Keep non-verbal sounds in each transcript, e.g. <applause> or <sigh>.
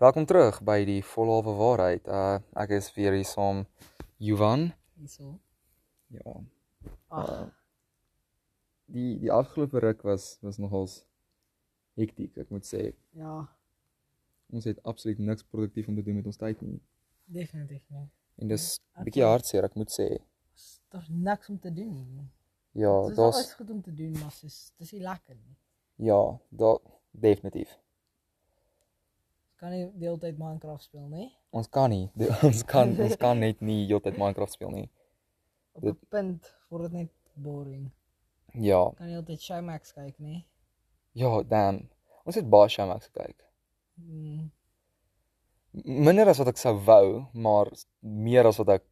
Welkom terug by die volhalwe waarheid. Uh ek is weer hier saam Johan. Hierso. Ja. Ag, Uh, die die afgelope ruk was was nogals hektiek, ek moet sê. ja, Ons het absoluut niks produktief om te doen met ons tyd nie. definitief nie. En dis 'n bietjie ook. hartseer, ek moet sê. Daar's niks om te doen nie. Ja, daar's goed om te doen, maar dis dis nie lekker nie. ja, daar definitief. Jy kan nie die hele tyd Minecraft speel nie. Ons kan nie. Die- <laughs> Ons kan ons kan net nie heeltyd Minecraft speel nie. <laughs> Op 'n punt word dit net boring. Ja, Kan nie altyd Showmax kyk nie. ja, damn. Ons het baie Showmax gekyk. Mm, Minder as wat ek sou wou, maar meer as wat ek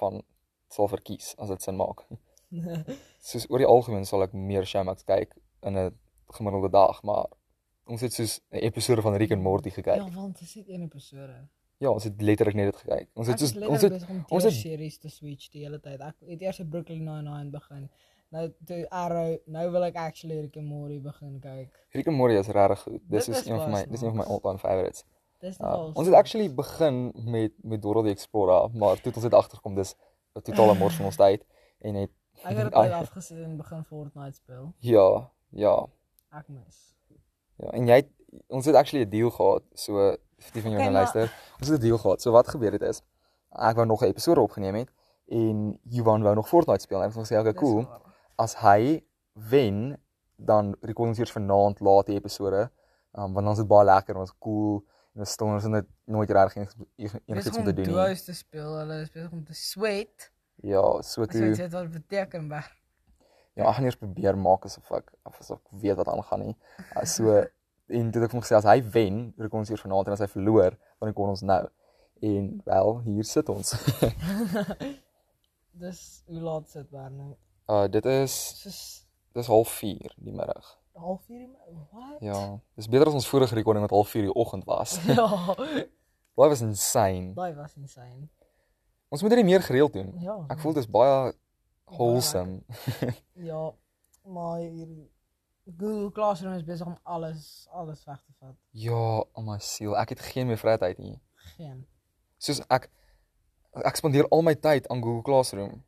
van sal verkies as dit sin maak. <laughs> Soos oor die algemeen sal ek meer Showmax kyk in 'n gemiddelde dag, maar ons het soos 'n episode van Rick and Morty gekyk. ja, want dit is net een episode. Ja, ons het letterlik net dit gekyk. Ons het soos ons het ons het- series te switch die hele tyd. Ek het eers op Brooklyn Nine-Nine begin. Nou toe Arrow, nou wil ek actually Rick and Morty begin kyk. Rick and Morty is regtig goed. Dis Dit is een van my dis een van my all-time favorites. Dis Uh, nogal ons het actually begin met met Dora the Explorer, maar toe het ons het agterkom dis 'n totale mors van ons tyd en het Ek het dit <laughs> afgesit en begin Fortnite speel. Ja, ja. Ek mis. Ja, en jy het, ons het actually 'n deal gehad. So vir die van julle Okay, maar- luister, ons het 'n deal gehad. So wat gebeur het is ek wou nog 'n episode opgeneem het en Johan wou nog Fortnite speel. En ek het gesê, "Oké, Dis cool. As hy wen, dan record ons eers vanaand laat die episode. Um, want is dit baie lekker en ons cool en ons en ons het net nooit regtig enigiets enigiets om te doen nie. duos te speel. Hulle is besig om te sweat. Ja, so toe jy wat dit beteken, maar ja, ek gaan eers probeer maak asof ek asof ek weet wat aangaan nie. Uh, so <laughs> en toe het hom gesê as hy wen, record ons eers vanaand en as hy verloor, dan record ons nou. En wel, hier sit ons. <laughs> dis hoe laat sit nou? uh dit is Soos dis 04:30 die middag. 04:30. die- Wat? Ja, dis beter as ons vorige recording wat 04:00 die oggend was. <laughs> Ja. Daai was insane. Daai was insane. Ons moet dit meer gereeld doen. Ja. Ek voel dis baie wholesome. <laughs> Ja, maar hier Google Classroom is besig om alles alles weg te vat. Ja, oh my siel, ek het geen meer vrye tyd nie. Geen. Soos ek ek spandeer al my tyd aan Google Classroom.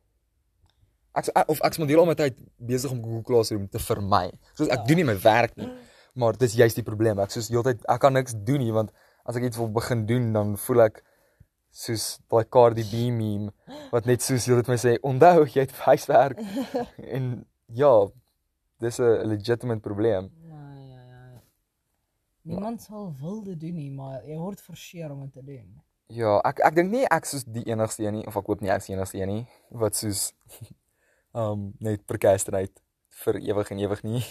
Ek ek- of ek spandeer al my tyd besig om Google Classroom te vermy. Soos ek Ja. doen nie my werk nie. Maar dis juist die probleem. Ek soos heeltyd ek kan niks doen nie want as ek iets wil begin doen dan voel ek soos daai Cardi B meme wat net soos jy dit my sê, onthou jy het huiswerk. <laughs> en ja, dis 'n legitimate probleem. Ja, ja, ja. Niemand sal wil dit doen nie, maar jy word forceer om dit te doen. Ja, ek ek dink nie ek soos die enigste een nie of ek hoop nie ek is enigste een nie wat soos <laughs> um net procrastinate vir ewig en ewig nie.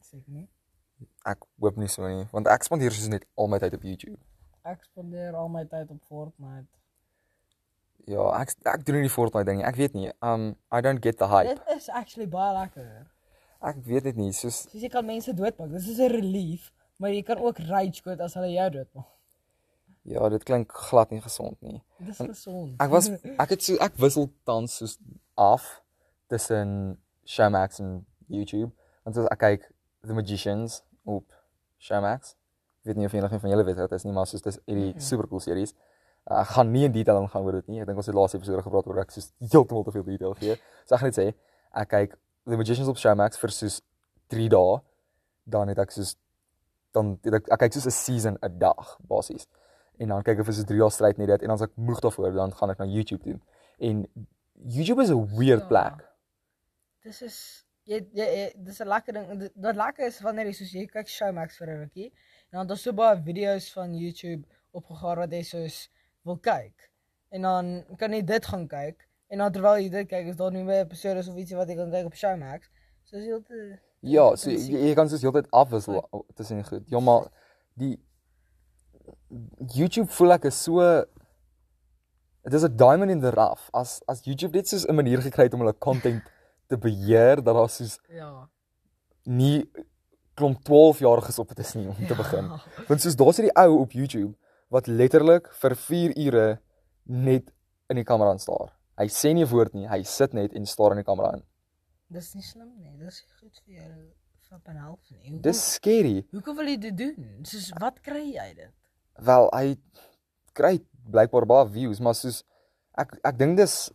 Seker nie. Ek hoop nie so nie, want ek spandeer soos net al my tyd op YouTube. Ek spandeer al my tyd op Fortnite. Ja, ek ek doen nie die Fortnite ding nie. Ek weet nie. Um I don't get the hype. Dit is actually baie lekker. Ek weet dit nie, soos Soos jy kan mense doodmaak. Dis is 'n relief, maar jy kan ook rage quit as hulle jou doodmaak. ja, dit klink glad nie gesond nie. Dis gesond. Ek was <laughs> ek het so ek wissel tans soos af tussen Showmax en YouTube. Want soos ek kyk The Magicians op Showmax. Ek weet nie of enige van julle weet wat dit is nie, maar soos dis hierdie Mhm. super cool series. Uh, ek gaan nie in detail ingaan oor dit nie. Ek dink ons het laaste episode gepraat oor ek soos heeltemal te veel detail gee. So ek gaan net sê ek kyk The Magicians op Showmax vir soos 3 dae. Dan het ek soos dan het ek, ek kyk soos 'n season 'n dag basies. En dan kyk ek vir so 3 dae stryd net dit en dan as ek moeg daarvoor dan gaan ek na YouTube toe. En YouTube is 'n weird Ja. plek. Dis is jy, jy, jy dis 'n lekker ding. Wat lekker is wanneer jy soos jy kyk Showmax vir 'n rukkie en dan het daar so baie video's van YouTube opgegaar wat jy soos wil kyk. En dan kan jy dit gaan kyk en dan terwyl jy dit kyk is daar nuwe episode of ietsie wat jy kan kyk op Showmax. So is heel te Ja, so jy, jy kan soos heeltyd afwissel tussen die goed. Ja, maar die YouTube voel ek is so dit is 'n diamond in the rough. As as YouTube net soos 'n manier gekry het om hulle content te beheer dat daar soos ja. nie klomp 12-jariges op dit is nie om te begin. Want soos daar's hierdie ou op YouTube wat letterlik vir 4 ure net in die kamera aanstaar. Hy sê nie 'n woord nie, hy sit net en staar in die kamera aan. Dis nie slim nie. Dis nie goed vir jou van help nie. Hoekom, Dis scary. hoekom wil jy dit doen? Soos wat kry jy uit dit? wel hy kry blykbaar baie views, maar soos ek ek dink dis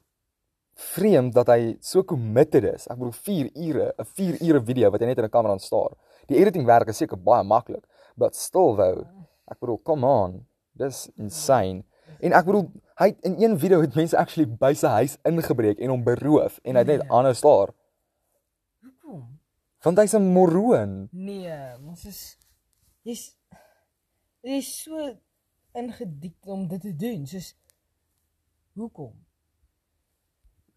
vreemd dat hy so committed is. Ek bedoel 4 ure, 'n 4 ure video wat hy net in 'n kamera staar. Die editing werk is seker baie maklik, but still though, ek bedoel, come on. Dis insane. En ek bedoel, hy in een video het mense actually by sy huis ingebreek en hom beroof en hy het net Nee. aanhou staar. Hoekom? Want hy's 'n moroon. Nee, ons is jy's jy's so ingedik om dit te doen. Soos hoekom?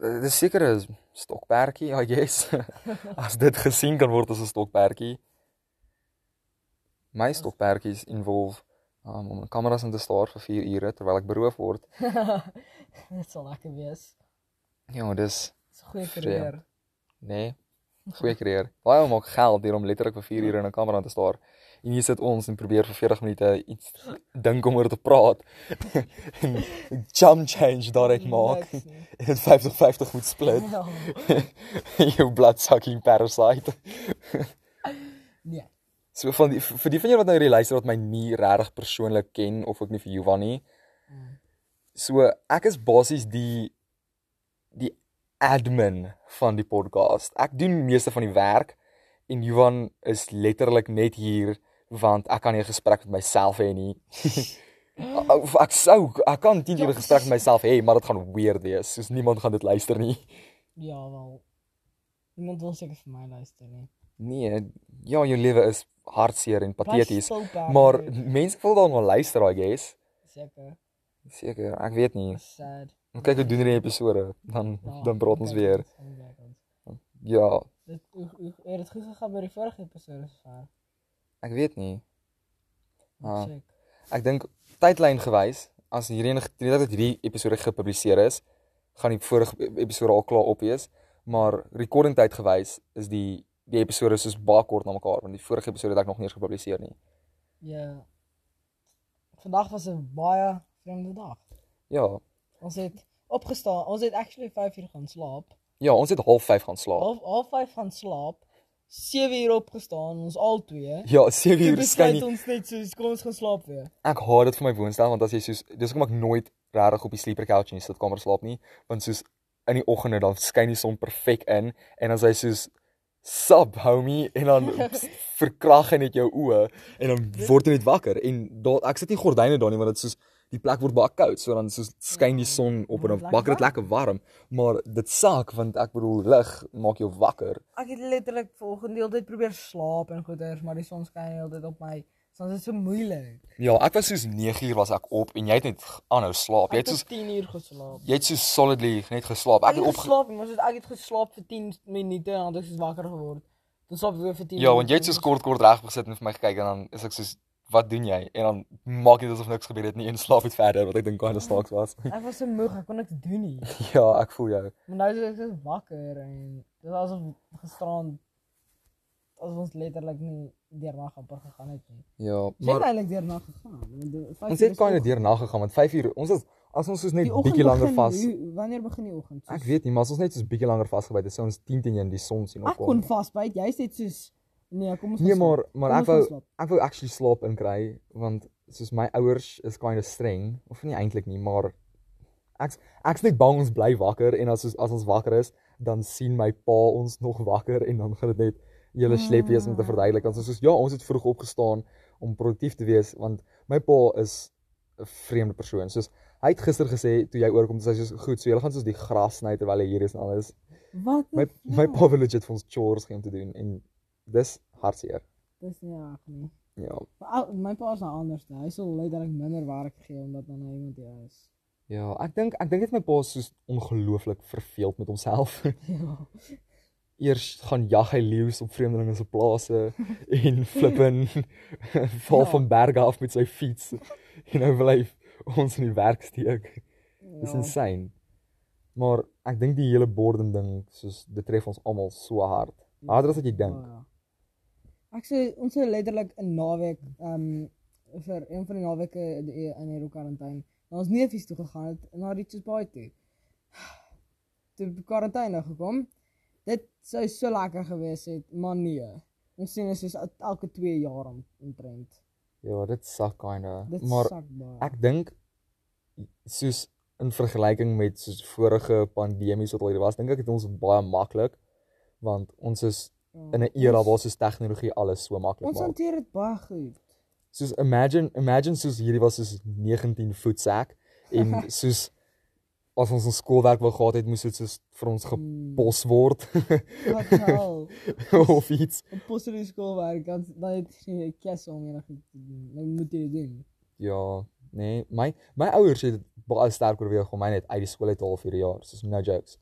Eh, Dis seker 'n stokperdjie, I guess. <laughs> As dit gesien kan word as 'n stokperdjie. My stokperdjies involve um, om 'n kameras in te staar vir 4 ure terwyl ek beroof word. <laughs> dit sal lekker wees. Ja, dis Dis 'n goeie karier. nee, goeie kreer. Baie maak geld deur om letterlik vir 4 ure in 'n kamera te staar. En hier sit ons en probeer vir 40 minute iets dink om oor te praat. <laughs> en jump change daaruit maak Niks nie. <laughs> en dit 50-50 moet split. Ja. <laughs> jou bloodsucking parasite. Nee. So van die vir die van julle wat nou hierdie luister wat my nie regtig persoonlik ken of ook nie vir Johan nie. Mm. So ek is basies die die admin van die podcast. Ek doen meeste van die werk en Johan is letterlik net hier want ek kan nie 'n gesprek met myself hê nie. <laughs> Of ek sou ek kan 10 keer 'n gesprek met myself hê, maar dit gaan weird wees. Soos niemand gaan dit luister nie. Ja, wel. Iemand wil seker vir my luister nie. Nee, ja, jou lewe is hartseer en pateties, Pat, maar mense wil dan wel luister, I guess. seker. Seker, ek weet nie. Sad. Ons kyk hoe doen hierdie episode, dan Ja, dan praat ons weer. Ja, Dit het goed gegaan by die vorige episode sover? Ek weet nie. Ah. Check. Ek dink tydlyn gewys, as hierdie net dat hierdie episode gepubliseer is, gaan die vorige episode al klaar op wees, maar recording tyd gewys is die die episode soos baie kort na mekaar, want die vorige episode het ek nog nie eens gepubliseer nie. Ja. Vandag was 'n baie vreemde dag. Ja. Ons het opgestaan. Ons het actually 5 uur gaan slaap. Ja, ons het half 5 gaan slaap. Half half 5 gaan slaap. 7 uur opgestaan, ons al twee. Ja, 7 Toe uur skyn nie. ons net soos kom ons gaan slaap weer. Ek haat dit vir my woonstel want as jy soos dis hoekom ek nooit regtig op die sleeper couch in die sitkamer slaap nie, want soos in die oggende dan skyn die son perfek in en dan is hy soos sub homie en dan <laughs> verkrag hy net jou oë en dan word jy net wakker en daar ek sit nie gordyne daar nie want dit soos die plek word baie koud so dan soos skyn die son op en dan maak dit lekker warm maar dit sak want ek bedoel lig maak jou wakker Ek het letterlik volgende hele tyd probeer slaap en goeders, maar die son skyn hele tyd op my. Soms is dit so moeilik. ja ek was soos 9 uur was ek op en jy het net aanhou slaap jy het soos 10 uur geslaap. jy het soos solidly net geslaap ek Ek het op geslaap, maar soos ek het geslaap vir 10 minute en dan het ek soos wakker geword. Dan slaap ek weer vir 10 Ja, want jy het soos kort kort reg gesit en vir my gekyk en dan is ek soos wat doen jy? En dan maak jy dit asof niks gebeur het nie en slaap net verder wat ek dink kind of snaaks was. <laughs> Ek was so moeg, ek kon niks doen nie. <laughs> ja, ek voel jou. Maar nou is ek so wakker en dit was asof gisterand as ons letterlik nie deur nag amper gegaan het nie. Ja, Ons het maar eintlik deur nag gegaan. ons het is kind of oggend. deur nag gegaan want 5 uur ons is as ons soos net bietjie langer vas. Wanneer begin die oggend? Ek weet nie, maar as ons net soos bietjie langer vasgebyt het, sou ons 10 teen 1 die son sien Ek opkom. kon vasbyt. Jy sê soos nee, kom ons Nee, gaan maar maar ek ons gaan wou ek wou actually slaap inkry want soos my ouers is kind of streng of nie eintlik nie, maar ek's ek's net bang ons bly wakker en as ons as ons wakker is, dan sien my pa ons nog wakker en dan gaan dit net julle slep wees om te verduidelik. Ons is soos ja, ons het vroeg opgestaan om produktief te wees want my pa is 'n vreemde persoon. Soos hy het gister gesê toe jy oorkom, dis hy soos goed, so julle gaan soos die gras sny terwyl hy hier is en alles. Wat? My my pa wil legit vir ons chores te doen en dis hartseer. Dis nie reg nie. Ja. Maar ou- my pa is nou anders. nie. Hy sal letterlik minder werk gee omdat dan nou iemand hier is. Ja, ek dink ek dink dit my pa is soos ongelooflik verveeld met homself. <laughs> Ja. Eers gaan jag hy leeu's op vreemdelinge se plase en <laughs> flippin <laughs> val Ja. van berge af met sy fiets en nou wil hy ons in die werk steek. Dis Ja. insane. Maar ek dink die hele boredom ding soos dit tref ons almal so hard. Harder as wat jy dink. Ja, ja. Ek sê ons het letterlik 'n naweek ehm um, vir een van die naweke in hierdie kwarantyne na ons neefies toe gegaan het na Richards Bay toe. Toe die kwarantyne gekom. Dit sou so lekker gewees het, maar nee. Ons sien is soos elke 2 jaar om omtrent. Ja, dit sak kinda. Dit Maar sak baie. ek dink soos in vergelyking met soos vorige pandemies wat al hier was, dink ek het ons baie maklik want ons is in 'n era ons- waar soos tegnologie alles so maklik Ons maak. hanteer dit baie goed. Soos imagine imagine soos hierdie was soos 19 voet sak en <laughs> soos as ons ons skoolwerk wou gehad het, moes dit soos vir ons Hmm. gepos word Wat hel. <laughs> of iets. Op posse skoolwerk dan dan het jy 'n kes om enige te doen. Dan moet jy dit doen. Ja, nee, my my ouers het baie sterk oorweeg om my net uit die skool uit te haal vir 'n jaar, soos no jokes.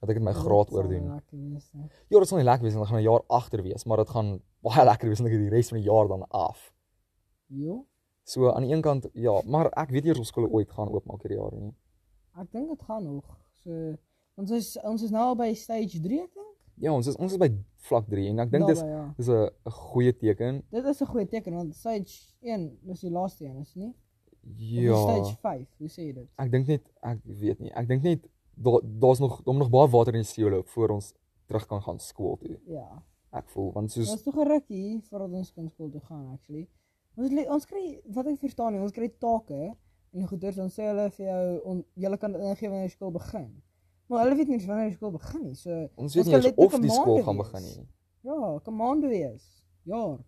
Dat ek dit my graad Dit oordoen. lekker wees, hè. Ja, dit sal nie lekker wees want dan gaan 'n jaar agter wees, maar dit gaan baie <laughs> lekker wees want ek het die res van die jaar dan af. Jo. So aan die een kant ja, maar ek weet nie of skole ooit gaan oopmaak hierdie jaar nie. Ek dink dit gaan nog. So ons is ons is nou al by stage 3 ek dink. Ja, ons is ons is by vlak 3 en ek dink dis ja. dis 'n 'n goeie teken. Dit is 'n goeie teken want stage 1 is die laaste een, is dit nie? Ja. Stage 5, hoe sê jy dit? Ek dink net ek weet nie. Ek dink net daar daar's nog moet nog baie water in die see loop voor ons terug kan gaan skool toe. Ja. Ek voel want soos is tog 'n rukkie voordat ons kan skool toe gaan actually. Ons ons kry wat ek verstaan nie, ons kry take en goeders dan sê hulle vir jou on, jy kan dit ingee wanneer die skool begin. Maar hulle weet nie wanneer die skool begin nie. So ons ons weet nie letterlik of die skool gaan wees. begin nie. ja, kan maande wees. Jaar.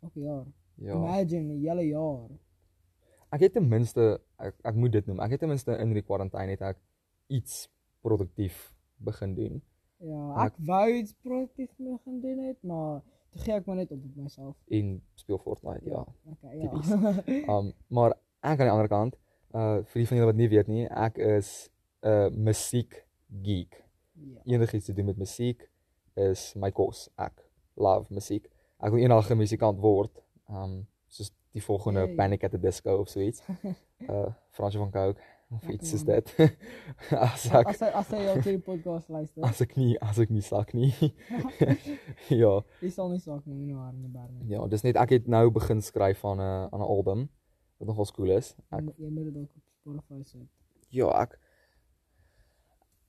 Ook jaar. Ja. Imagine 'n hele jaar. Ek het ten minste ek, ek moet dit noem. Ek het ten minste in die kwarantyne het ek iets produktief begin doen. Ja, ek wou iets produktief gaan doen het, maar toe gee ek maar net op op myself. en speel Fortnite, ja. Okay, ja. Typies. <laughs> Um maar ek aan die ander kant, uh vir die van julle wat nie weet nie, ek is 'n uh, musiek geek. ja. Enigiets te doen met musiek is my kos. Ek love musiek. Ek wil eendag 'n musikant word. Um soos die volgende Yay. Panic at the Disco of so iets. <laughs> Uh Fransje van Coke of Lekker iets soos man. dit. as ek As hy as hy op hierdie podcast luister, as ek nie as ek nie sak nie. <laughs> <laughs> ja. hy sal nie saak nie, nie waar nie berne. Ja, dis net ek het nou begin skryf aan 'n aan 'n album wat nogal cool is. Jy Ek moet- Jy moet dit ook op Spotify sit. ja, ek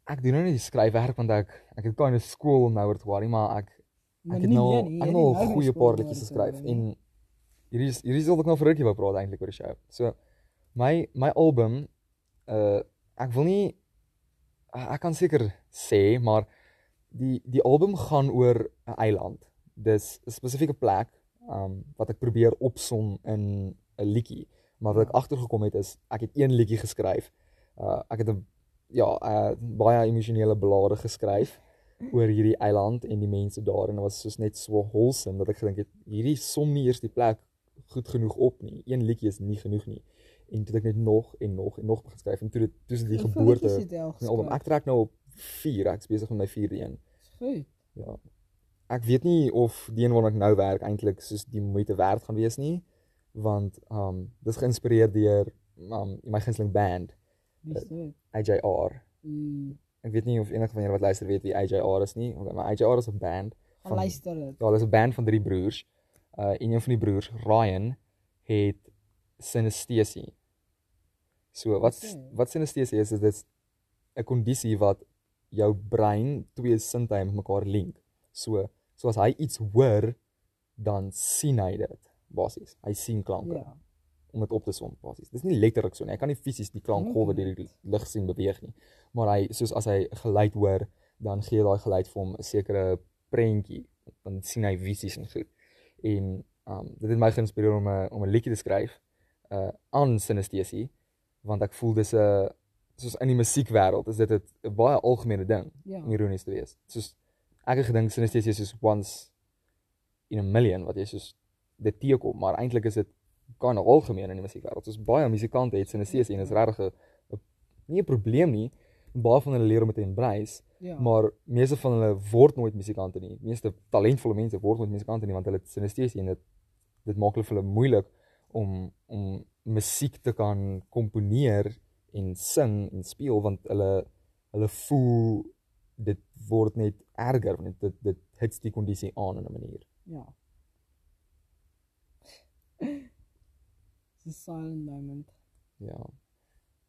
ek doen nou nie die skryfwerk want ek ek het kind of skool nou oor te worry, maar ek Maar ek het nie nou meer nie, ek jy het nou het nie 'n nou goeie meer paar skool liedjies oor te geskryf worry en nie. hierdie is hierdie is wat ek nou vir rukkie wou praat eintlik oor die show. So my my album uh ek wil nie ek kan seker sê, maar die die album gaan oor 'n eiland. Dis 'n spesifieke plek um wat ek probeer opsom in 'n liedjie. Maar wat ek agtergekom het is ek het een liedjie geskryf. Uh ek het 'n ja, uh, baie emosionele belade geskryf oor hierdie eiland en die mense daar en dit was soos net so wholesome dat ek gedink het hierdie som nie eers die plek goed genoeg op nie. Een liedjie is nie genoeg nie. En toe ek net nog en nog en nog begin skryf en toe dit toe is dit die geboorte jy al van album. geskryf? Ek trek nou op 4, ek's besig met my 4de een. Is Goed. Ja. Ek weet nie of die een waarna ek nou werk eintlik soos die moeite werd gaan wees nie, want um dis geïnspireer deur um my gunsteling band Wie is dit? AJR. Mm, Ek weet nie of enige van julle wat luister weet wie AJR is nie, maar AJR is 'n band Gaan luister dit. Ja, dis 'n band van drie broers. Uh en een van die broers, Ryan, het synesthesie. So wat Oké. wat synesthesie is, is dit 'n kondisie wat jou brein twee sintuie met mekaar link. So so as hy iets hoor, dan sien hy dit basies. Hy sien klanke Ja. om dit op te som basies. Dis nie letterlik so nie. Hy kan nie fisies die klankgolwe Oké. deur die lig sien beweeg nie. Maar hy soos as hy geluid hoor, dan gee daai geluid vir hom 'n sekere prentjie. Dan sien hy visies en goed. En um dit het my geïnspireer om 'n om 'n liedjie te skryf uh aan synesthesie want ek voel dis 'n soos in die musiekwêreld is dit 'n baie algemene ding Ja. om ironies te wees. Soos ek het gedink synesthesie is soos once in a million wat jy soos dit teekom, maar eintlik is dit kan algemeen in die musiekwêreld. Soos baie musikante het synesthesie en is regtig 'n 'n- nie 'n probleem nie. Baie van hulle leer om dit te embrace, Ja. maar meeste van hulle word nooit musikante nie. Meeste talentvolle mense word nooit musikante nie want hulle het synesthesie en dit dit maak hulle vir hulle moeilik om om musiek te kan komponeer en sing en speel want hulle hulle voel dit word net erger want dit dit hits die kondisie aan in 'n manier. Ja. It's a silent moment. Ja.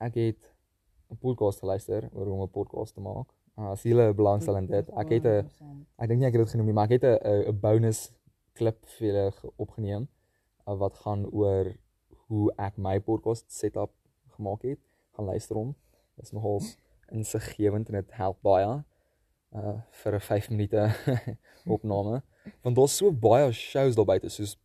Ek het 'n podcast geluister oor hoe om 'n podcast te maak. Uh, as jy belangstel in dit, ek het 'n ek dink nie ek het dit genoem nie, maar ek het 'n 'n- 'n bonus klip vir julle ge- opgeneem. uh, wat gaan oor hoe ek my podcast setup gemaak het. Gaan luister hom. Dit is nogal insiggewend en dit help baie uh vir 'n 5 minute <laughs> opname. Want daar's so baie shows daar buite soos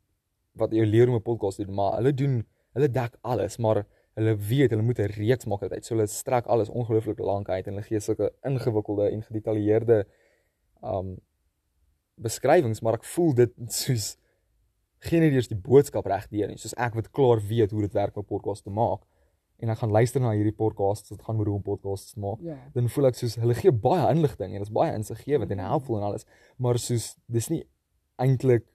wat jy leer om 'n podcast te doen, maar hulle doen hulle dek alles, maar hulle weet hulle moet 'n reeks maak uit. So hulle strek alles ongelooflik lank uit en hulle gee sulke ingewikkelde en gedetailleerde um beskrywings, maar ek voel dit <laughs> soos geen eers die boodskap reg deur nie. Soos ek wat klaar weet hoe dit werk om 'n podcast te maak en ek gaan luister na hierdie podcasts wat gaan oor hoe om podcasts te maak. Ja. Dan voel ek soos hulle gee baie inligting en dit is baie insiggewend en helpful en alles, maar soos dis nie eintlik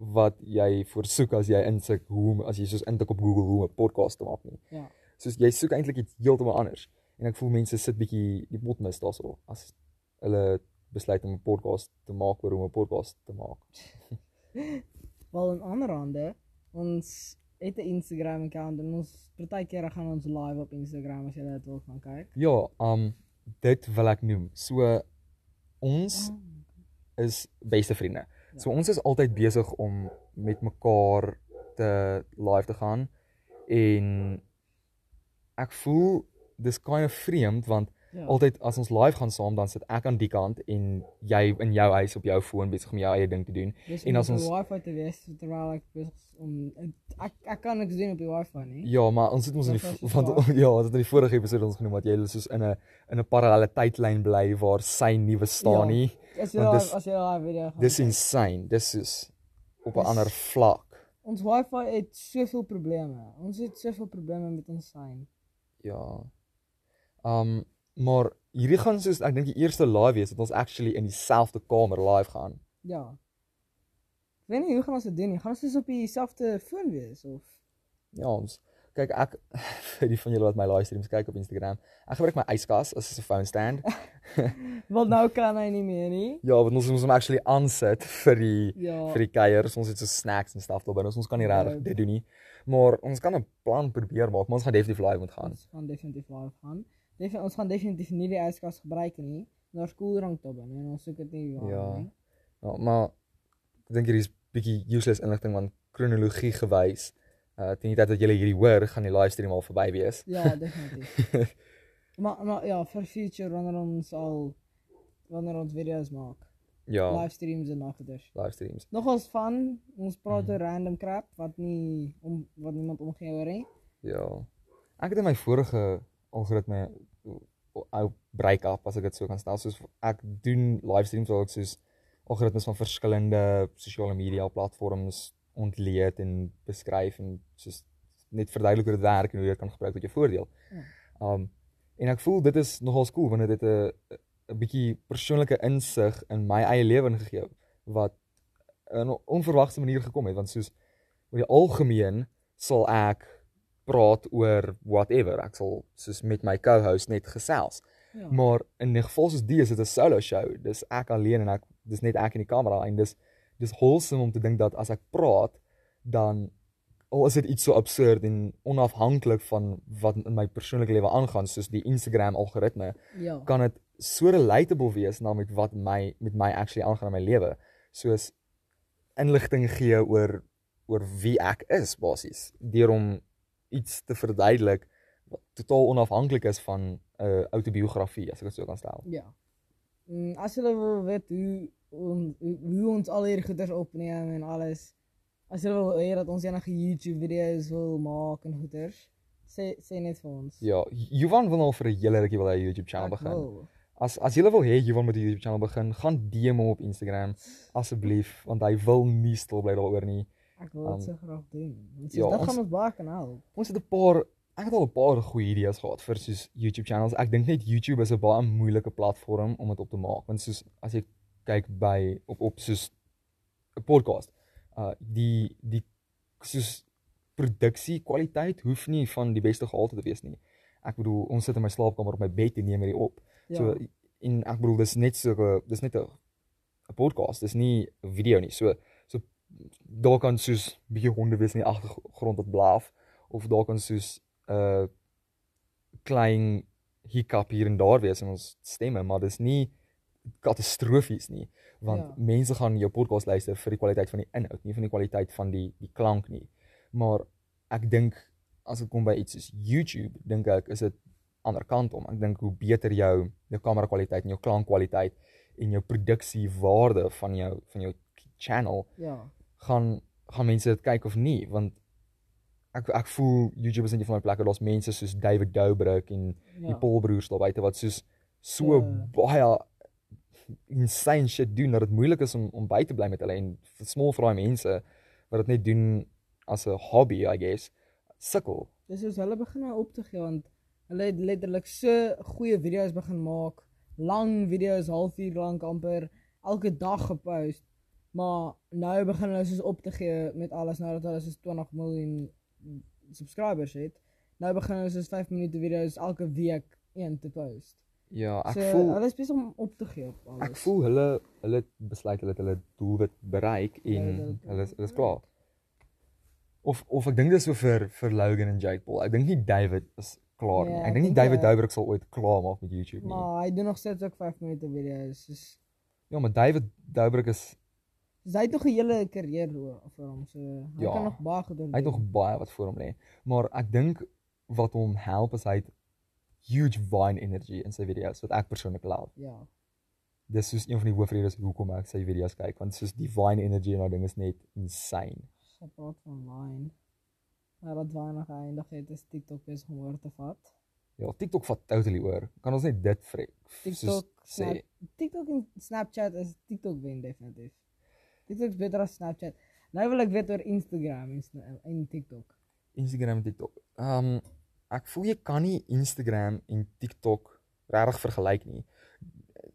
wat jy voorsoek as jy insik hoe as jy soos intik op Google hoe om 'n podcast te maak nie. Ja. Soos jy soek eintlik iets heeltemal anders. En ek voel mense sit bietjie die pot mis daarso as hulle besluit om 'n podcast te maak oor hoe om 'n podcast te maak. <laughs> Wel in ander hande, ons het 'n Instagram account en ons partykeer gaan ons live op Instagram as jy dit wil gaan kyk. Ja, um dit wil ek noem. So ons is beste vriende. So ons is altyd besig om met mekaar te live te gaan en ek voel dis kind of vreemd want Ja. altyd as ons live gaan saam dan sit ek aan die kant en jy in jou huis op jou foon besig om jou eie ding te doen. Dis en as ons- wifi te wees terwyl ek besig om ek ek kan niks doen op die wifi nie. Ja, maar ons het ons in die want <laughs> ja, ons het in die vorige episode ons genoem dat jy soos in 'n in 'n parallelle tydlyn bly waar sy nie bestaan Ja. nie. As jy dis- as jy live video gaan. Dis insane. Dis is op 'n ander vlak. Ons wifi het soveel probleme. Ons het soveel probleme met ons sein. Ja. Um maar hierdie gaan soos ek dink die eerste live wees dat ons actually in dieselfde kamer live gaan. Ja. Ek weet nie hoe gaan ons dit doen nie. Gaan ons dus op dieselfde foon wees of Ja, ons kyk ek <laughs> vir die van julle wat my livestreams kyk op Instagram. Ek gebruik my yskas as 'n phone stand. <laughs> Wel nou kan hy nie meer nie. Ja, want ons moet hom actually aansit vir die Ja. vir die kuiers. Ons het so snacks en stuff daarby. Ons kan nie Ja. regtig dit doen nie. Maar ons kan 'n plan probeer maak, maar ons gaan definitief live moet gaan. Ons gaan definitief live gaan. Defi ons gaan definitief nie die yskas gebruik nie. Daar's koeldrank tot binne en ons soek dit nie waar Ja. nie. Ja, maar ek dink hierdie is bietjie useless inligting want kronologie gewys uh teen die tyd dat julle hierdie hoor, gaan die livestream al verby wees. Ja, <laughs> definitief. maar maar ja, vir future wanneer ons al wanneer ons video's maak, Ja, livestreams en nagters. livestreams. Nogals van ons praat Mhm. oor random crap wat nie om wat niemand omgee oor nie. Ja. Ek het in my vorige algoritme ou break-up as ek dit so kan stel, soos ek doen livestreams waar ek soos algoritmes van verskillende sosiale media platforms ontleed en beskryf en soos net verduidelik hoe dit werk en hoe jy dit kan gebruik tot jou voordeel. Ja. Um en ek voel dit is nogal cool want dit 'n 'n bietjie persoonlike insig in my eie lewe gegee wat in 'n onverwagte manier gekom het want soos oor die algemeen sal ek praat oor whatever. Ek sal soos met my co-host net gesels. Ja. maar in 'n geval soos die is dit 'n solo show. Dis ek alleen en ek dis net ek en die kamera en dis dis wholesome om te dink dat as ek praat dan al is dit iets so absurd en onafhanklik van wat in my persoonlike lewe aangaan soos die Instagram algoritme ja. kan dit so relatable wees na met wat my met my actually aangaan in my lewe. Soos inligting gee oor oor wie ek is basies. Deur om iets te verduidelik wat totaal onafhanklik is van 'n uh, autobiografie as ek dit so kan stel. Ja. Mm, as jy wil weet hoe on, hoe, ons al hierdie goeders opneem en alles. As jy wil hê dat ons enige YouTube video's wil maak en goeders, sê sê net vir ons. Ja, Johan wil al vir 'n hele rukkie wil hy 'n YouTube channel begin. wil. As as jy wil hê Johan moet 'n YouTube channel begin, gaan DM hom op Instagram asseblief want hy wil nie stil bly daaroor nie. Ek wil Um, dit so graag doen. Want ja, dit ons- gaan ons baie kan help. Ons het 'n paar ek het al 'n paar goeie idees gehad vir soos YouTube channels. Ek dink net YouTube is 'n baie moeilike platform om dit op te maak want soos as jy kyk by op op soos 'n podcast, uh die die soos produksie kwaliteit hoef nie van die beste gehalte te wees nie. Ek bedoel, ons sit in my slaapkamer op my bed en neem hierdie op. Ja. So en ek bedoel dis net so dis net 'n 'n podcast, dis nie 'n video nie. So daar kan soos bietjie honde wees in die agtergrond wat blaaf of daar kan soos 'n uh, klein hiccup hier en daar wees in ons stemme, maar dis nie katastrofies nie, want Ja. mense gaan jou podcast luister vir die kwaliteit van die inhoud, nie van die kwaliteit van die die klank nie. Maar ek dink as dit kom by iets soos YouTube, dink ek is dit ander kant om. Ek dink hoe beter jou jou kamera kwaliteit en jou klankkwaliteit en jou produksiewaarde van jou van jou channel Ja. Gaan gaan mense dit kyk of nie want ek ek voel YouTube is net een van my plekke daar's mense soos David Dobrik en ja. die. Paul broers daar buite wat soos so Ja. baie insane shit doen dat dit moeilik is om om by te bly met hulle en small vraai mense wat dit net doen as 'n hobby I guess sukkel. Dis soos hulle begin nou op te gee want hulle het letterlik so goeie video's begin maak, lang video's, halfuur lank amper elke dag gepost. Maar nou begin hulle soos op te gee met alles nou dat hulle soos 20 miljoen subscribers het. Nou begin hulle soos 5 minute video's elke week een te post. Ja, ek so, voel hulle is besig om op te gee op alles. ek voel hulle hulle besluit hulle het hulle doelwit bereik en Ja, hulle is hulle is klaar. Of of ek dink dis so vir vir Logan en Jake Paul. Ek dink nie David is klaar nie. Ja, Ek dink nie David Dobrik sal ooit klaar maak met YouTube nie. Maar hy doen nog steeds ook 5 minute video's. Dus, Ja, maar David Dobrik is dus hy het nog 'n hele karier vir hom. So hy Ja, kan nog baie goed doen. hy het nog baie wat voor hom lê. Maar ek dink wat hom help is hy het huge Vine energy in sy video's wat ek persoonlik love. Ja. Dis soos een van die hoofredes hoekom ek sy video's kyk want soos die Vine energy en daai ding is net insane. Sy praat van Vine. Maar wat weinig eindig het is TikTok besig om oor te vat. Ja, TikTok vat totally oor. Kan ons net dit vrek? TikTok, sê TikTok en Snapchat is TikTok wen definitief. TikTok is beter as Snapchat. Nou wil ek weet oor Instagram en, en TikTok. Instagram en TikTok. Ehm um, ek voel jy kan nie Instagram en TikTok regtig vergelyk nie.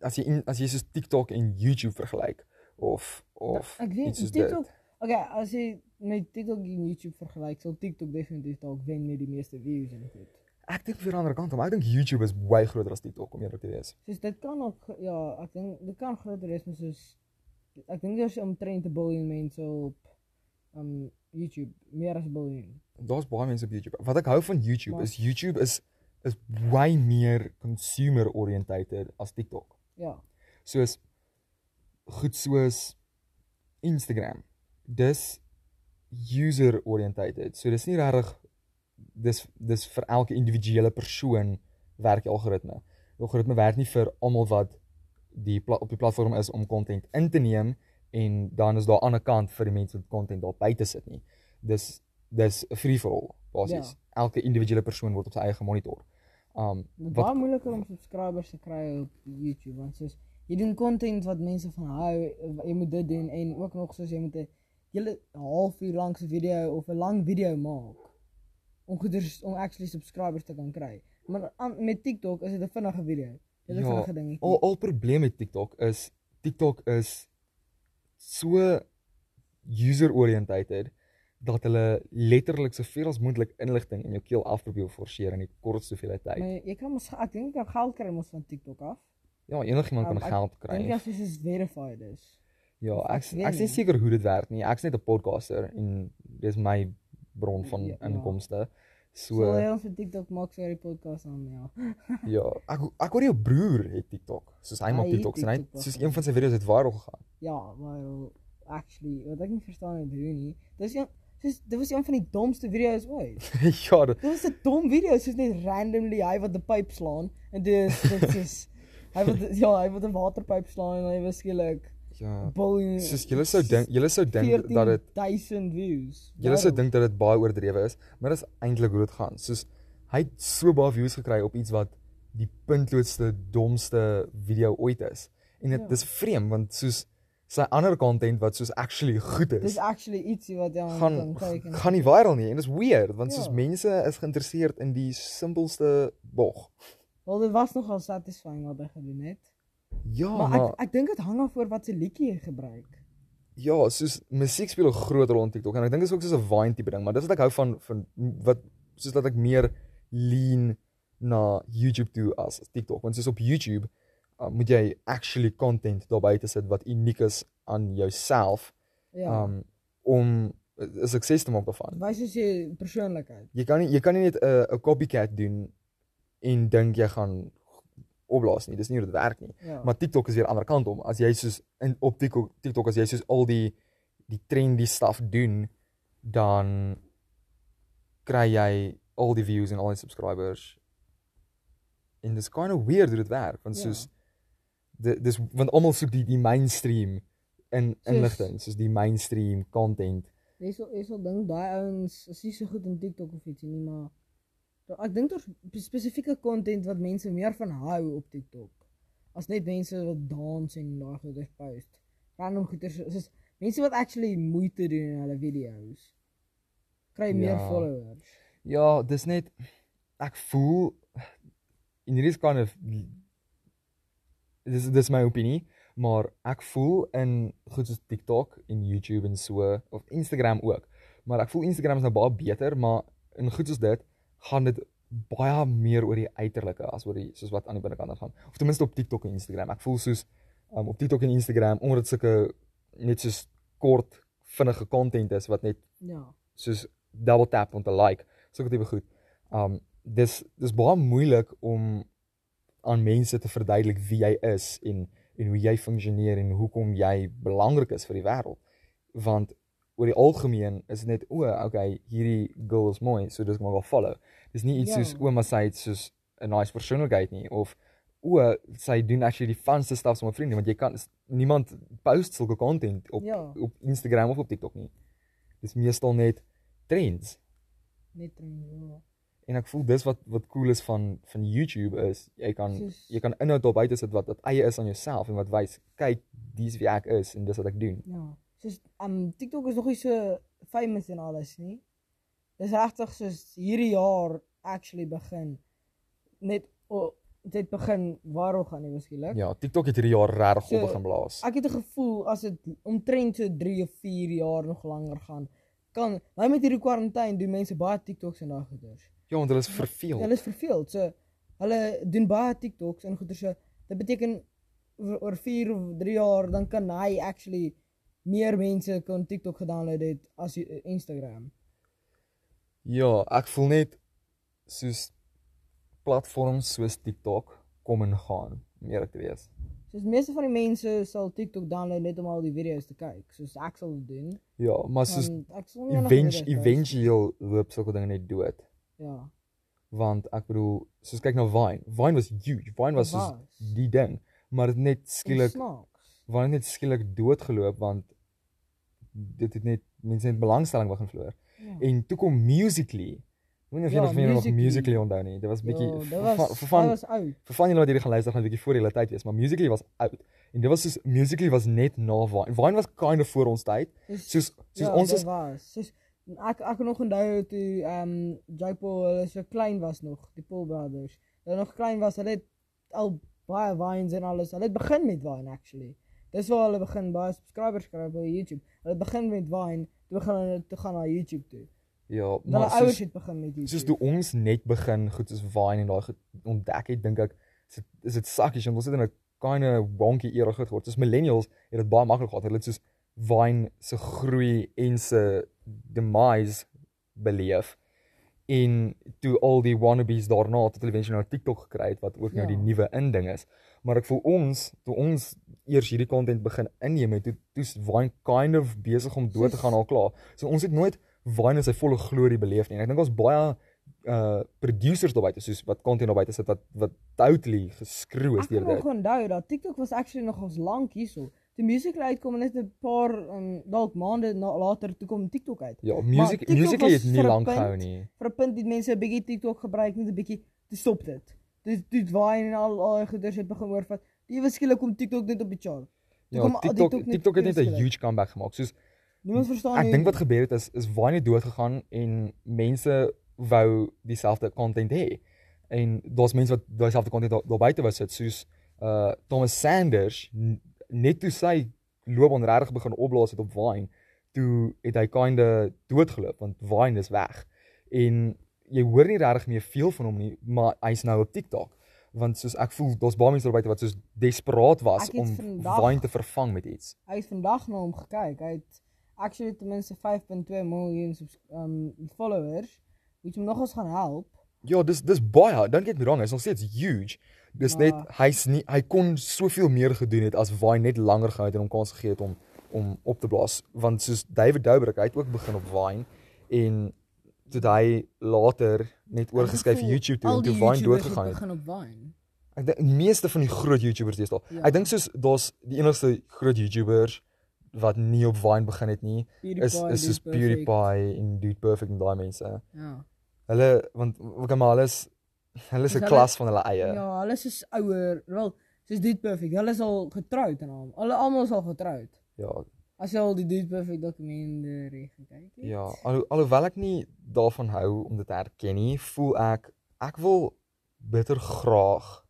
As jy in, as jy soos TikTok en YouTube vergelyk of of ek weet iets soos TikTok. dit. Okay, as jy met TikTok en YouTube vergelyk, sal TikTok definitief dalk wen met die meeste views en goed. Ek dink vir die ander kant om ek dink YouTube is baie groter as TikTok om eerlik te wees. Soos dit kan ook ja, ek dink dit kan groter wees maar soos ek dink daar's omtrent 'n biljoen mense op um YouTube, meer as 'n biljoen. Daar's baie mense op YouTube. Wat ek hou van YouTube Maar- is YouTube is is way meer consumer oriented as TikTok. Ja. Soos goed soos Instagram. Dis user oriented. So dis nie regtig dis dis vir elke individuele persoon werk die algoritme. Die algoritme werk nie vir almal wat die op die platform is om content in te neem en dan is daar aan die ander kant vir die mense wat content daar buite sit nie. Dis dis 'n free for all basies. Ja. Elke individuele persoon word op sy eie gemonitor. Um wat baie moeiliker om subscribers te kry op YouTube want soos jy doen content wat mense van hou, jy moet dit doen en ook nog soos jy moet 'n hele halfuur lank se video of 'n lang video maak om goeders om actually subscribers te kan kry. Maar aan, met TikTok is dit 'n vinnige video. Dit is Ja, dingetjie. al al probleem met TikTok is TikTok is so user oriented dat hulle letterlik soveel as moontlik inligting in jou keel af probeer forceer in die kortste hoeveelheid tyd. Maar jy kan mos ek dink jy kan geld kry mos van TikTok af. Ja, enigiemand Um, kan geld Dink kry. jy as dit is verified is? Ja, ek ek ek is nie seker hoe dit werk nie. Ek's net 'n podcaster en dis my bron van Ja, ja. So So jy ons vir TikTok maak vir die podcast aan ja. <laughs> ja, ek ek hoor jou broer het TikTok. Soos hy Hy maak TikToks en hy TikTok soos een van sy video's het viral gegaan. Ja, maar wel, actually, wat ek nie verstaan het hoe nie. Dis een dis dit was een van die domste video's ooit. <laughs> ja, Dit was 'n dom video, soos net randomly hy wat 'n pyp slaan en dis dit is <laughs> hy wat ja, hy wat 'n waterpyp slaan en hy was skielik ja. biljoen Soos julle sou dink, julle sou dink dat dit 1000 views. Julle sou dink dat dit baie oordrewe is, maar dit is eintlik hoe dit gaan. Soos hy het so baie views gekry op iets wat die puntloosste domste video ooit is. En dit Ja. dis vreemd want soos sy ander content wat soos actually goed is, Dis actually ietsie wat jy gaan kyk en gaan nie viral nie en dis weird want soos Ja. mense is geïnteresseerd in die simpelste bog. Wel dit was nogal satisfying wat hy gedoen het. Ja, maar ek ek dink dit hang af oor wat se liedjie jy gebruik. ja, soos musiek speel 'n groot rol in TikTok en ek dink dit is ook soos 'n Vine tipe ding, maar dis wat ek hou van van wat soos dat ek meer lean na YouTube toe as TikTok. Want soos op YouTube uh, moet jy actually content daar buite sit wat uniek is aan jouself Ja. um om 'n sukses te maak daarvan. Wys as jy persoonlikheid. Jy kan nie jy kan nie net 'n 'n copycat doen en dink jy gaan opblaas nie. Dis nie hoe dit werk nie. Ja. Maar TikTok is weer aan die ander kant om. As jy soos in op TikTok TikTok as jy soos al die die trendy stuff doen, dan kry jy al die views en al die subscribers. En dis kind of weird hoe dit werk, want Ja. soos di- dis want almal soek die die mainstream in inligting, soos die mainstream content. Jy sal jy sal dink daai ouens is nie so goed in TikTok of ietsie nie, maar ek dink daar's spe- spesifieke content wat mense meer van hou op TikTok. As net mense wat dans en daai goeders post. Random goeders soos mense wat actually moeite doen in hulle video's kry meer Ja. followers. Ja, dis net ek voel en hierdie kind of dis dis my opinie, maar ek voel in goed soos TikTok en YouTube en so of Instagram ook. Maar ek voel Instagram is nou baie beter, maar in goed soos dit gaan dit baie meer oor die uiterlike as oor die soos wat aan die binnekant gaan. Of ten minste op TikTok en Instagram. Ek voel soos um, op TikTok en Instagram omdat dit sulke net soos kort vinnige content is wat net Ja. soos double tap om te like, sulke tipe goed. Um dis dis baie moeilik om aan mense te verduidelik wie jy is en en hoe jy funksioneer en hoekom jy belangrik is vir die wêreld. Want oor die algemeen is dit net o, okay, hierdie girl is mooi, so dis maar wel follow. Dis nie iets Ja. soos ouma sê dit soos 'n nice persoonlikheid nie of o, sy doen actually die funste stuff met vriende want jy kan niemand post sulke content op Ja. op Instagram of op TikTok nie. Dis meestal net trends. Net in ja. En ek voel dis wat wat cool is van van YouTube is jy kan Soos- jy kan inhoud daar buite sit wat wat eie is aan jouself en wat wys kyk dis wie ek is en dis wat ek doen. Ja. Soos um TikTok is nog nie so famous en alles nie. Dis regtig soos hierdie jaar actually begin net oh, dit begin waarom gaan nie miskien. Ja, TikTok het hierdie jaar regtig So, op begin blaas. Ek het 'n gevoel as dit omtrent so 3 of 4 jaar nog langer gaan, kan nou met hierdie kwarantyne doen mense baie TikToks en daai goeders. Ja, want hulle is verveel. Hulle is verveeld. So hulle doen baie TikToks en goeders so dit beteken oor 4 of 3 jaar dan kan hy actually meer mense kan TikTok gedownload het as die- Instagram. Ja, ek voel net soos platforms soos TikTok kom en gaan, om eerlik te wees. Soos meeste van die mense sal TikTok download net om al die video's te kyk, soos ek sal doen. Ja, maar soos Want ek sal nie nog event video's post nie. eventueel loop sulke dinge net dood. Ja. Want ek bedoel, soos kyk na Vine. Vine was huge. Vine was soos was. die ding, maar dit net Skielik. Vine het net skielik doodgeloop want dit het net mense net belangstelling begin verloor. Ja. En toe kom Musically. Ek weet nie of Ja, julle van julle nog Musical.ly. Musically onthou nie. Dit was bietjie Ja, vir van- was vir van julle wat hierdie gaan luister gaan 'n bietjie voor julle tyd wees, maar Musically was oud. En dit was soos Musically was net na Vine. Vine was kind of voor ons tyd. Soos Soos ja, ons is was. Soos ek ek kan nog onthou toe ehm um, J-Paul hulle so klein was nog, die Paul brothers. Hulle nog klein was, hulle het al baie vines en alles. Hulle het begin met Vine actually. Dis waar hulle begin baie subscribers kry op YouTube. Hulle begin met Vine, toe begin hulle te gaan na YouTube toe. ja, Hulle maar ouers soos het begin met YouTube. soos toe ons net begin goed soos Vine en daai ontdek het, dink ek is dit is dit sakkies want ons het in 'n kinda wonky era geword. Soos millennials het dit baie maklik gehad. Hulle het soos Vine se groei en se demise beleef. En toe al die wannabes daarna tot hulle eventueel nou TikTok gekry het wat ook nou Ja. die nuwe inding is. Maar ek voel ons toe ons eers hierdie content begin inneem het, toe toe's Vine kind of besig om dood te gaan al klaar. So ons het nooit Vine in sy volle glorie beleef nie. En ek dink ons baie uh producers daar buite soos wat content daar buite sit wat wat totally geskreeu is Ek deur kan dit. nog onthou dat TikTok was actually nog ons lank hierso. Die musiek uitkom en net 'n paar um, dalk maande na, later toe kom TikTok uit. Ja, music musically was het nie lank gehou nie. vir 'n punt het mense 'n bietjie TikTok gebruik, net 'n bietjie te stop dit. Dit dit waai en al die goeders het begin oorvat. Die skielik kom TikTok net op die chart. Ja, kom TikTok TikTok net TikTok het net 'n huge comeback gemaak. Soos Niemand verstaan ek dink wat gebeur het is is Vine het dood gegaan en mense wou dieselfde content hê. En daar's mense wat daai selfde content daar, daar buite wou sit soos uh Thomas Sanders net toe sy loopbaan regtig begin opblaas het op Vine, toe het hy kinda doodgeloop want Vine is weg. En jy hoor nie regtig meer veel van hom nie, maar hy's nou op TikTok. Want soos ek voel daar's baie mense daar buite wat soos desperaat was om Vine te vervang met iets. Hy het vandag na hom gekyk. Hy het actually ten minste 5.2 miljoen um followers, wat hom nogals gaan help. Ja, dis dis baie. Don't get me wrong, hy's nog steeds huge. Dis Maar- net hy's nie hy kon soveel meer gedoen het as Vine net langer gehou het en hom kans gegee het om om op te blaas want soos David Dobrik, hy het ook begin op Vine en toe hy later net oorgeskuif vir YouTube toe en toe Vine YouTubers doodgegaan het. begin op Vine. Ek dink die meeste van die groot YouTubers deesdae. Ja. Ek dink soos daar's die enigste groot YouTubers wat nie op Vine begin het nie is is soos. PewDiePie en Dude Perfect en daai mense. Ja. Hulle want ook maar hulle is hulle is 'n klas van hulle eie. Ja, hulle is ouer, wel, soos Dude Perfect. Hulle is al getroud en al. Hulle almal is al getroud. Ja, As jy al die Dude Perfect dokumentary gekyk het. ja. Alho alhoewel ek nie daarvan hou om dit te herken nie, voel ek ek wil bitter graag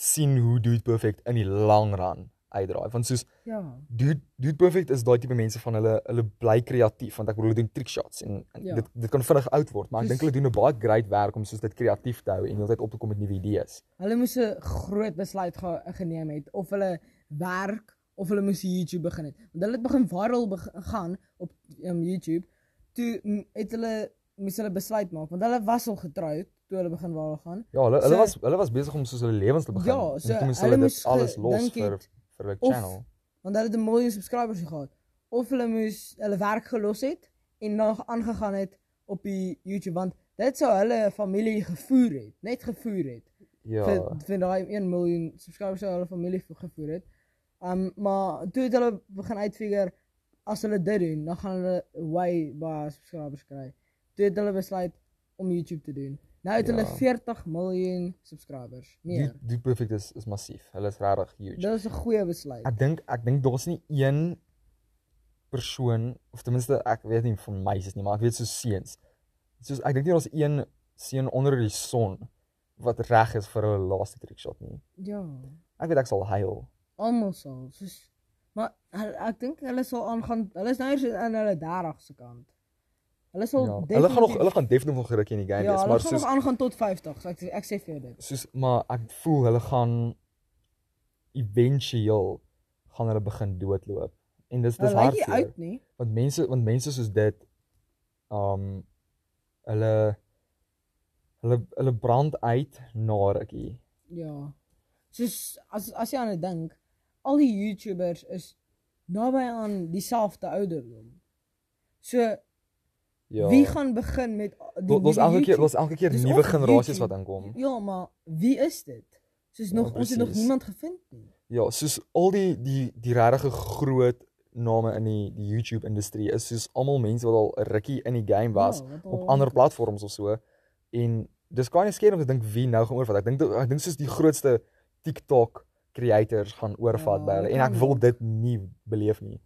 sien hoe Dude Perfect in die lang run uitdraai. Want soos Ja. Dude Dude Perfect is daai tipe mense van hulle hulle bly kreatief want ek bedoel hulle doen trick shots en, en Ja. dit dit kan vinnig oud word, maar ek dink hulle doen 'n baie great werk om soos dit kreatief te hou en heeltyd op te kom met nuwe idees. Hulle moes 'n groot besluit ge geneem het of hulle werk of hulle moes YouTube begin het. Want hulle het begin viral beg gaan op um, YouTube. Toe het hulle moes hulle besluit maak want hulle was al getroud toe hulle begin viral gaan. Ja, hulle hulle So- was hulle was besig om soos hulle lewens te begin. Ja, so toe moes hulle hulle moes alles los vir het vir hulle of- channel. Want hulle het 'n miljoen subscribers gehad. Of hulle moes hulle werk gelos het en nog aangegaan het op die YouTube want dit sou hulle familie gevoer het, net gevoer het. Ja. vir vir daai 1 miljoen subscribers sou hulle familie vo- gevoer het. Um maar toe het hulle begin uitfigure as hulle dit doen, dan gaan hulle way baie subscribers kry. Toe het hulle besluit om YouTube te doen. Nou het hulle Ja. 40 miljoen subscribers. Meer. Die die perfect is is massief. Hulle is regtig huge. Dit is 'n goeie besluit. Ek dink ek dink daar's nie een persoon of ten minste ek weet nie van meisies nie, maar ek weet so seuns. Soos ek dink nie daar's een seun onder die son wat reg is vir 'n laaste trick shot nie. Ja. Ek weet ek sal huil. Almal sal. Soos maar hulle- ek dink hulle sal aangaan. Hulle is nou eers in hulle 30 se kant. Hulle sal Ja. Hulle gaan nog hulle gaan definitief nog geruk in die game Ja, wees, hulle maar gaan soos nog aangaan tot 50. So ek ek sê vir jou dit. soos maar ek voel hulle gaan éventueel gaan hulle begin doodloop. En dis dis Hulle nie hartseer. uit nie. want mense want mense soos dit um hulle hulle hulle brand uit na rukkie. Ja. Soos as as jy aan dit dink, al die YouTubers is naby aan dieselfde ouderdom. So Ja. wie gaan begin met die nuwe elke keer daar's elke keer nuwe generasies wat inkom. Ja, maar wie is dit? Soos Ja, nog ons het nog niemand gevind nie. Ja, soos al die die die regtig groot name in die die YouTube industrie is soos almal mense wat al 'n rukkie in die game was Ja, wat op ander platforms of so. En dis kan nie skeer om te dink wie nou gaan oorvat. Ek dink ek dink soos die grootste TikTok creators gaan oorvat Ja, by hulle en ek kan wil dit nie beleef nie.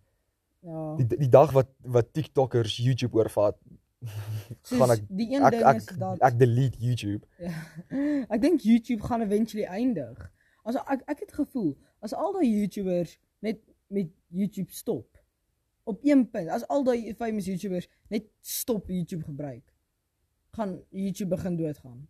Ja. Die die dag wat wat TikTokers YouTube oorvat, <laughs> Soos gaan ek die een ek ding ek, is dat ek delete YouTube. Ja. <laughs> Ek dink YouTube gaan eventually eindig. As ek ek het gevoel as al daai YouTubers net met YouTube stop op een punt, as al daai famous YouTubers net stop YouTube gebruik, gaan YouTube begin doodgaan.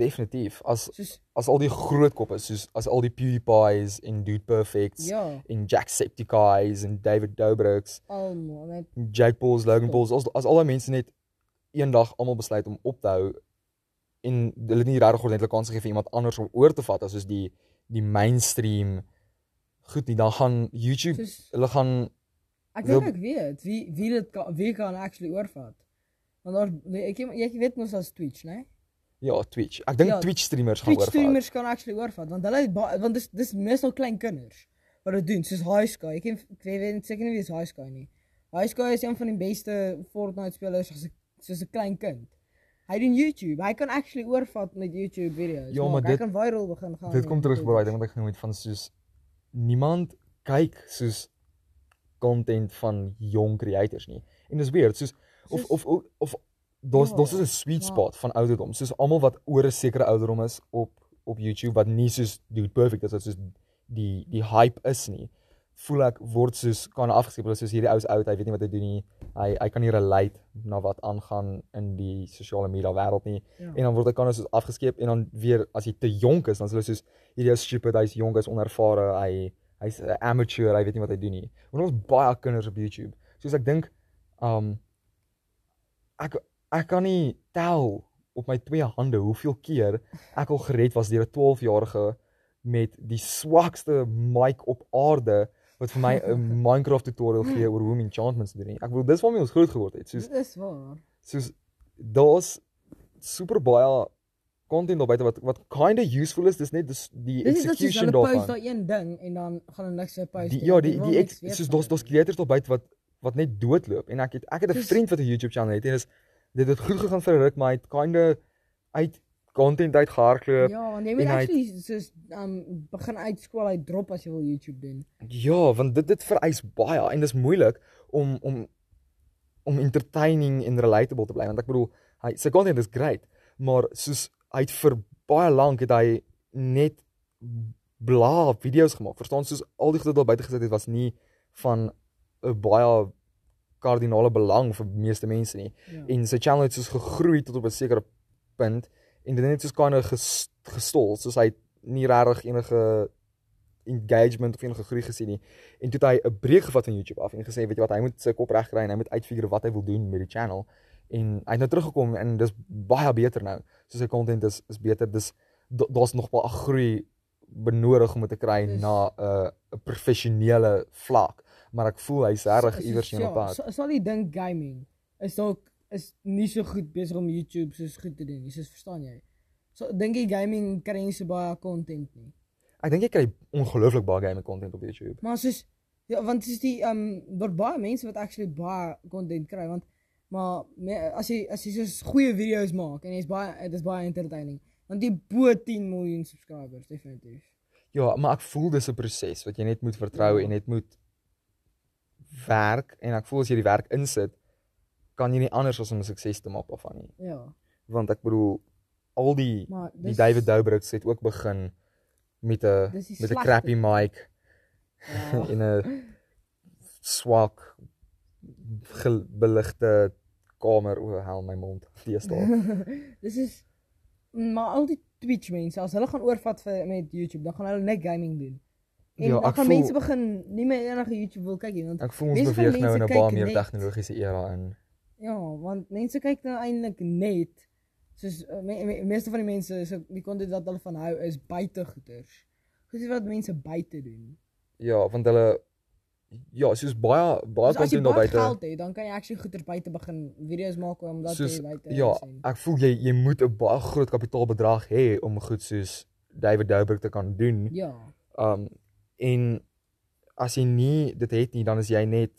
Definitief. As Soos as al die groot koppe soos as al die PewDiePies en Dude Perfects ja, en Jacksepticeye's en David Dobrik's, almal net Jake Pauls, Logan Stop. Pauls, as as al daai mense net eendag almal besluit om op te hou en hulle nie regtig ordentlik kans gegee vir iemand anders om oor te vat as soos die die mainstream goed nie, dan gaan YouTube soos hulle gaan ek dink ek weet wie wie dit kan wie kan actually oorvat. Want daar ek ek weet mos as Twitch, né? Ja, Twitch. Ek dink Ja, Twitch streamers gaan Twitch oorvat. streamers kan actually oorvat want hulle want dis dis meestal klein kinders wat dit doen soos High Sky. Ek ken ek weet seker nie wie is High Sky nie. High Sky is een van die beste Fortnite spelers as soos 'n klein kind. Hy doen YouTube. Hy kan actually oorvat met YouTube video's. Ja, maar hy dit- kan viral begin gaan. Dit kom terug by daai ding wat ek genoem het van soos niemand kyk soos content van jong creators nie. En dis weird, soos of Soos- of of, of daar's Ja, daar's is 'n sweet maar- spot van ouderdom. Soos almal wat oor 'n sekere ouderdom is op op YouTube wat nie soos dude perfect is wat soos die die hype is nie. Voel ek word soos kan afgeskep hulle soos hierdie ou is oud, hy weet nie wat hy doen nie. Hy hy kan nie relate na wat aangaan in die sosiale media wêreld nie. Ja. En dan word hy kan soos afgeskeep en dan weer as hy te jonk is, dan is hulle soos hierdie ou is stupid, hy's jonk, hy's onervare, hy hy's 'n amateur, hy weet nie wat hy doen nie. Want ons baie kinders op YouTube. Soos ek dink um ek ek kan nie tel op my twee hande hoeveel keer ek al gered was deur 'n 12-jarige met die swakste mic op aarde wat vir my <laughs> 'n Minecraft tutorial gee oor hoe om enchantments te doen. Ek bedoel dis waarmee ons groot geword het. Soos Dit is waar. soos daar's super baie content daar buite wat wat kinda useful is. Dis net dis die Dis is dat soos execution hulle post daarvan. daai een ding en dan gaan hulle niks meer post. Die nie, ja, die die weet soos daar's daar's creators daar buite wat wat net doodloop en ek het ek het 'n Dis- vriend wat 'n YouTube channel het en is dit het goed gegaan vir 'n ruk maar hy het kinda uit content uit gehardloop. Ja, want jy moet hy het- actually soos um begin uit skool uit drop as jy wil YouTube doen. Ja, want dit dit vereis baie en dis moeilik om om om entertaining en relatable te bly want ek bedoel hy sy content is great, maar soos hy het vir baie lank het hy net bla video's gemaak. Verstaan soos al die goed wat daar buite gesit het was nie van 'n baie kardinale belang vir meeste mense nie. Ja. En sy channel het soos gegroei tot op 'n sekere punt en dit het net soos kind ges, gestol, soos hy nie regtig enige engagement of enige groei gesien nie. En toe het hy 'n breek gevat van YouTube af en gesê, weet jy wat, hy moet sy kop regkry en hy moet uitfigure wat hy wil doen met die channel. En hy het nou teruggekom en dis baie beter nou. So sy content is is beter. Dis da- daar's nog baie groei benodig om te kry na 'n uh, 'n professionele vlak. Maar ek voel hy's reg iewers in op pad. so- Sal jy dink gaming is dalk is nie so goed besig om YouTube soos goed te doen nie. Soos verstaan jy? So dink jy gaming kry nie so baie content nie. Ek dink jy kry ongelooflik baie gaming content op YouTube. Maar soos ja, want dis die um daar baie mense wat actually baie content kry want maar me, as jy as jy soos goeie video's maak en jy's baie dit is baie entertaining. Want jy bo 10 miljoen subscribers definitief. Ja, maar ek voel dis 'n proses wat jy net moet vertrou Ja. en net moet werk en ek voel as jy die werk insit, kan jy nie anders as om 'n sukses te maak daarvan nie. Ja. Want ek bedoel al die Maar die dis David Dobrik het ook begin met 'n die met 'n crappy mic ja. <laughs> en 'n swak beligte kamer o hel my mond deesdae. <laughs> Dis is maar al die Twitch mense as hulle gaan oorvat vir met YouTube, dan gaan hulle net gaming doen. En Ja, dan ek gaan voel- mense begin nie meer enige YouTube wil kyk nie want Ek voel ons van beweeg nou in 'n baie meer tegnologiese era in. ja, want mense kyk nou eintlik net soos uh, me, me, meeste van die mense so die content wat hulle van hou is buite goeters. Goed wat mense buite doen. Ja, want hulle ja, soos baie baie as jy content daar baie buite. geld het, dan kan jy actually goeters buite begin video's maak omdat soos jy buite ja, is en ek voel jy jy moet 'n baie groot kapitaalbedrag hê om goed soos David Dobrik te kan doen. ja. Um en as jy nie dit het nie, dan is jy net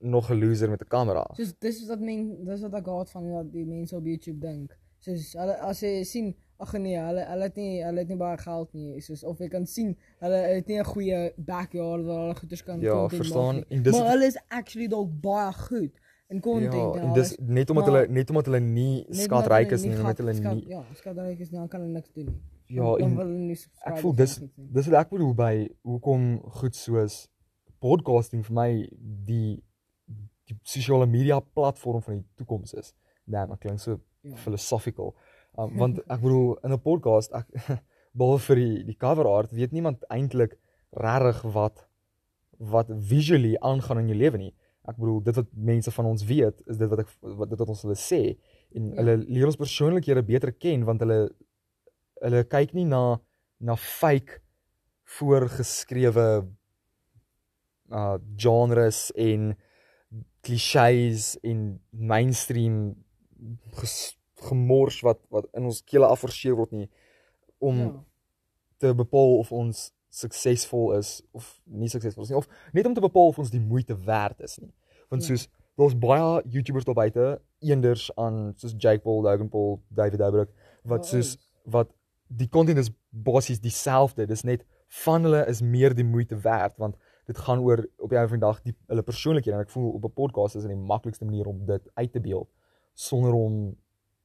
nog 'n loser met 'n kamera. Soos dis is wat men dis wat ek haat van wat die mense op YouTube dink. Soos hulle as jy sien ag nee, hulle hulle het nie hulle het nie baie geld nie. Soos of jy kan sien hulle het nie 'n goeie backyard waar hulle goeders kan Ja, content verstaan, maak en dis- maar hulle is actually dalk baie goed in content ja, en dis net omdat maar- hulle net omdat hulle nie Net skatryk is nie, nie omdat hulle nie ja, skatryk is nie, dan kan hulle niks doen nie. Ja, Dan- dan en ek voel dis dis wat ek bedoel by hoekom goed soos podcasting vir my die die sosiale media platform van die toekoms is. Damn, ek klink so Ja. philosophical. Um, <laughs> want ek bedoel in 'n podcast ek <laughs> behalwe vir die die cover art weet niemand eintlik regtig wat wat visually aangaan in jou lewe nie. Ek bedoel dit wat mense van ons weet is dit wat ek wat dit wat ons hulle sê en Ja. hulle leer ons persoonlikhede beter ken want hulle hulle kyk nie na na fake voorgeskrewe uh genres en klisjées en mainstream ges, gemors wat wat in ons kele afforceer word nie om Ja. te bepaal of ons suksesvol is of nie suksesvol is nie of net om te bepaal of ons die moeite werd is nie. Want Ja. soos daar's baie YouTubers daar buite, eenders aan soos Jake Paul, Logan Paul, David Dobrik wat soos wat die content is basies dieselfde. Dis net van hulle is meer die moeite werd want dit gaan oor op die einde van die dag die hulle persoonlikhede en ek voel op 'n podcast is dit die maklikste manier om dit uit te beeld sonder om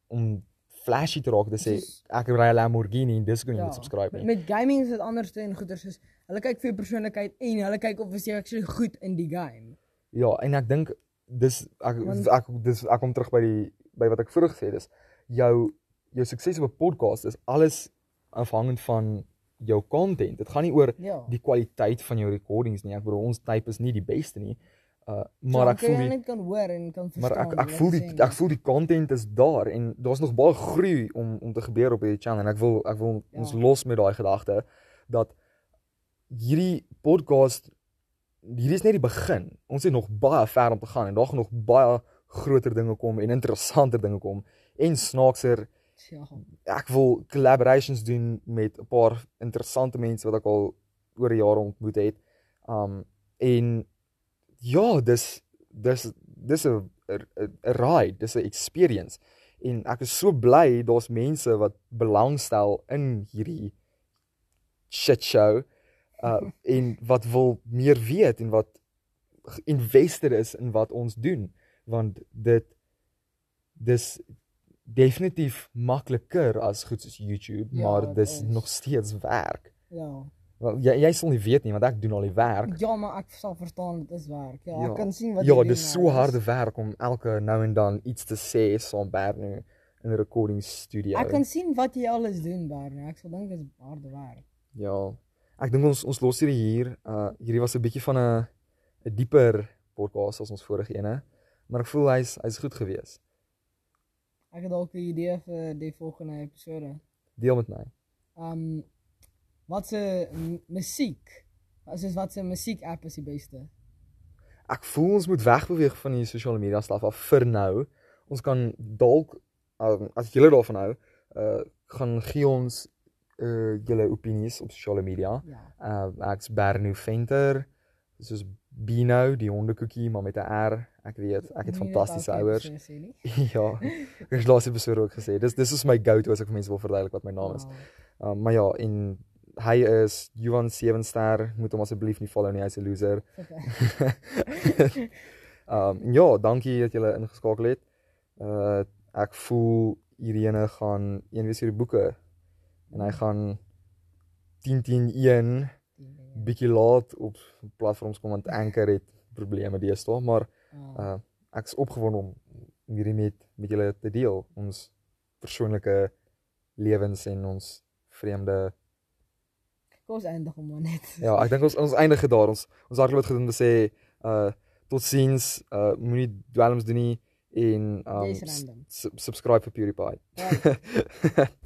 om flashy te raak te sê ek ry 'n Lamborghini en dis kon jy Ja, moet subscribe Met, nie. met gaming is dit anders en goeters soos hulle kyk vir jou persoonlikheid en hulle kyk of jy actually goed in die game. Ja, en ek dink dis ek Want- ek dis ek kom terug by die by wat ek vroeër gesê het is jou jou sukses op 'n podcast is alles afhangend van jou content. Dit gaan nie oor Ja. die kwaliteit van jou recordings nie. Ek bedoel ons type is nie die beste nie. Uh maar ek voel jy die net kan hoor en kan verstaan. maar ek ek voel die sê. ek voel die content is daar en daar's nog baie groei om om te gebeur op hierdie channel en ek wil ek wil Ja. ons los met daai gedagte dat hierdie podcast hierdie is net die begin. Ons het nog baie ver om te gaan en daar gaan nog baie groter dinge kom en interessanter dinge kom en snaakser Ja. ek wil collaborations doen met 'n paar interessante mense wat ek al oor die jare ontmoet het. Um en ja, dis dis dis 'n 'n ride, dis 'n experience. En ek is so bly daar's mense wat belangstel in hierdie shit show uh <laughs> en wat wil meer weet en wat invested is in wat ons doen want dit dis definitief makliker as goed soos YouTube, Ja, maar dis is. nog steeds werk. Ja. Wel jy jy sal nie weet nie want ek doen al die werk. Ja, maar ek sal verstaan dit is werk. Ja, Ja. ek kan sien wat Ja, jy doen. dis so harde werk om elke nou en dan iets te sê saam Bernie in 'n recording studio. Ek kan sien wat jy alles doen, Barney. Ek sal dink dit is harde werk. Ja. Ek dink ons ons los hierdie hier. Uh hierdie was 'n bietjie van 'n 'n dieper podcast as ons vorige ene, maar ek voel hy's hy's goed gewees. Ek het dalk 'n idee vir die volgende episode. Deel met my. Um wat se musiek? Soos wat se musiek app is die beste? Ek voel ons moet wegbeweeg van die sosiale media staf af vir nou. Ons kan dalk um, as julle daarvan hou, uh gaan gee ons uh julle opinies op sosiale media. Ja. Uh ek's Berno Venter. Soos Bino, die hondekoekie, maar met 'n R. Ek weet, ek het Nie net fantastiese ouers. <laughs> ja. Ek het laaste episode ook gesê. Dis dis is my go-to as ek vir mense wil verduidelik wat my naam is. Wow. Um, maar ja, en hy is Johan 7 ster. Moet hom asseblief nie follow nie, hy's 'n loser. Okay. <laughs> um ja, dankie dat julle ingeskakel het. Uh ek voel Irene gaan een wees hierdie boeke en hy gaan 10 10 1 bietjie laat op platforms kom want Anchor het probleme deesdae, maar uh ek's opgewonde om hierdie met met julle te deel, ons persoonlike lewens en ons vreemde Kom ons eindig hom maar net. Ja, ek dink ons ons eindig daar. Ons ons hardloop het gedoen om te sê uh totsiens, uh moenie dwelms doen nie en um subscribe vir PewDiePie. Ja. <laughs>